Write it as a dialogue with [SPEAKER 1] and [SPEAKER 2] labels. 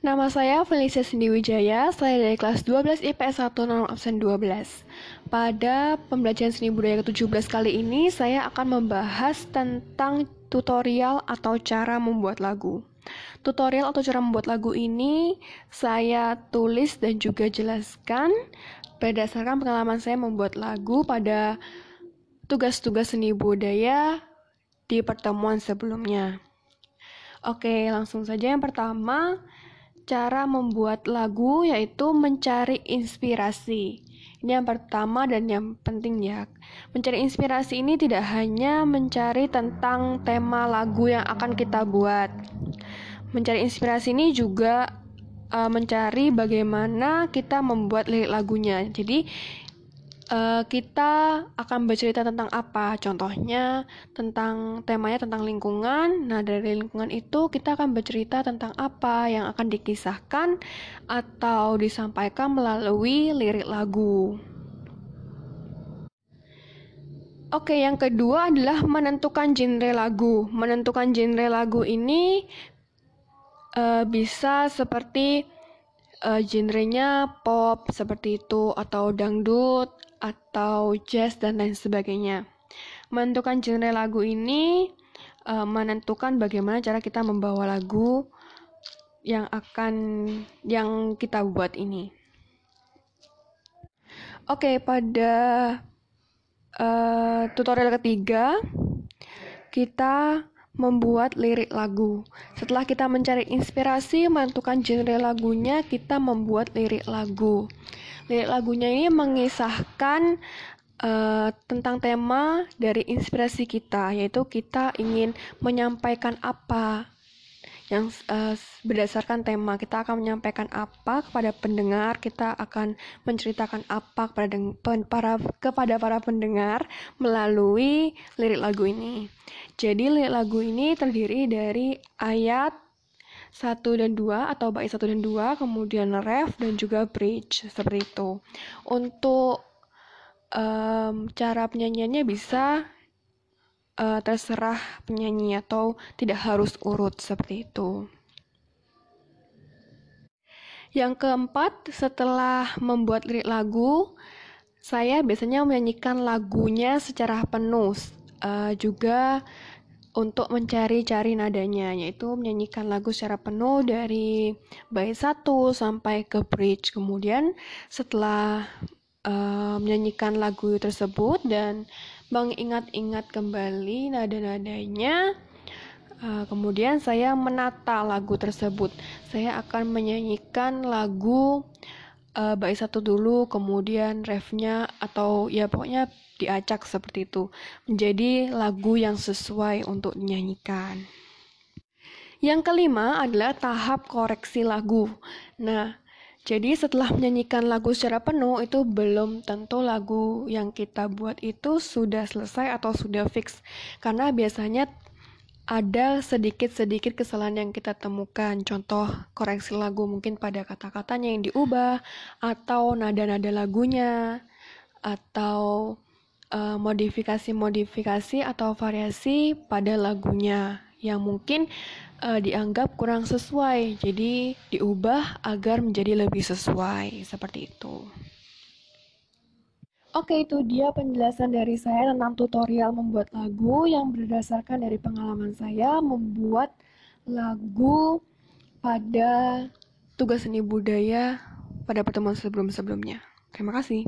[SPEAKER 1] Nama saya Felicia Cindy Wijaya, saya dari kelas 12 IPS 1 non absen 12. Pada pembelajaran seni budaya ke-17 kali ini, saya akan membahas tentang tutorial atau cara membuat lagu. Tutorial atau cara membuat lagu ini saya tulis dan juga jelaskan berdasarkan pengalaman saya membuat lagu pada tugas-tugas seni budaya di pertemuan sebelumnya. Oke, langsung saja yang pertama, cara membuat lagu yaitu mencari inspirasi. Ini yang pertama dan yang penting ya. Mencari inspirasi ini tidak hanya mencari tentang tema lagu yang akan kita buat. Mencari inspirasi ini juga uh, mencari bagaimana kita membuat lirik lagunya. Jadi uh, kita akan bercerita tentang apa? Contohnya tentang temanya tentang lingkungan. Nah, dari lingkungan itu kita akan bercerita tentang apa yang akan dikisahkan atau disampaikan melalui lirik lagu. Oke, yang kedua adalah menentukan genre lagu. Menentukan genre lagu ini uh, bisa seperti uh, genrenya pop seperti itu atau dangdut atau jazz dan lain sebagainya. Menentukan genre lagu ini uh, menentukan bagaimana cara kita membawa lagu yang akan yang kita buat ini. Oke, okay, pada uh, tutorial ketiga kita membuat lirik lagu. Setelah kita mencari inspirasi menentukan genre lagunya, kita membuat lirik lagu. Lirik lagunya ini mengisahkan uh, tentang tema dari inspirasi kita, yaitu kita ingin menyampaikan apa yang uh, berdasarkan tema kita akan menyampaikan apa kepada pendengar kita akan menceritakan apa kepada para kepada para pendengar melalui lirik lagu ini jadi lirik lagu ini terdiri dari ayat 1 dan 2 atau bait 1 dan 2, kemudian ref dan juga bridge seperti itu. Untuk um, cara penyanyiannya bisa uh, terserah penyanyi atau tidak harus urut seperti itu. Yang keempat, setelah membuat lirik lagu, saya biasanya menyanyikan lagunya secara penuh. Uh, juga untuk mencari-cari nadanya, yaitu menyanyikan lagu secara penuh dari bait satu sampai ke bridge. Kemudian setelah uh, menyanyikan lagu tersebut dan mengingat-ingat kembali nada-nadanya, uh, kemudian saya menata lagu tersebut. Saya akan menyanyikan lagu uh, bait satu dulu, kemudian refnya atau ya pokoknya diacak seperti itu, menjadi lagu yang sesuai untuk dinyanyikan. Yang kelima adalah tahap koreksi lagu. Nah, jadi setelah menyanyikan lagu secara penuh itu belum tentu lagu yang kita buat itu sudah selesai atau sudah fix. Karena biasanya ada sedikit-sedikit kesalahan yang kita temukan. Contoh koreksi lagu mungkin pada kata-katanya yang diubah atau nada-nada lagunya atau Eh, modifikasi-modifikasi uh, atau variasi pada lagunya yang mungkin uh, dianggap kurang sesuai, jadi diubah agar menjadi lebih sesuai seperti itu. Oke, itu dia penjelasan dari saya tentang tutorial membuat lagu yang berdasarkan dari pengalaman saya membuat lagu pada tugas seni budaya pada pertemuan sebelum-sebelumnya. Terima kasih.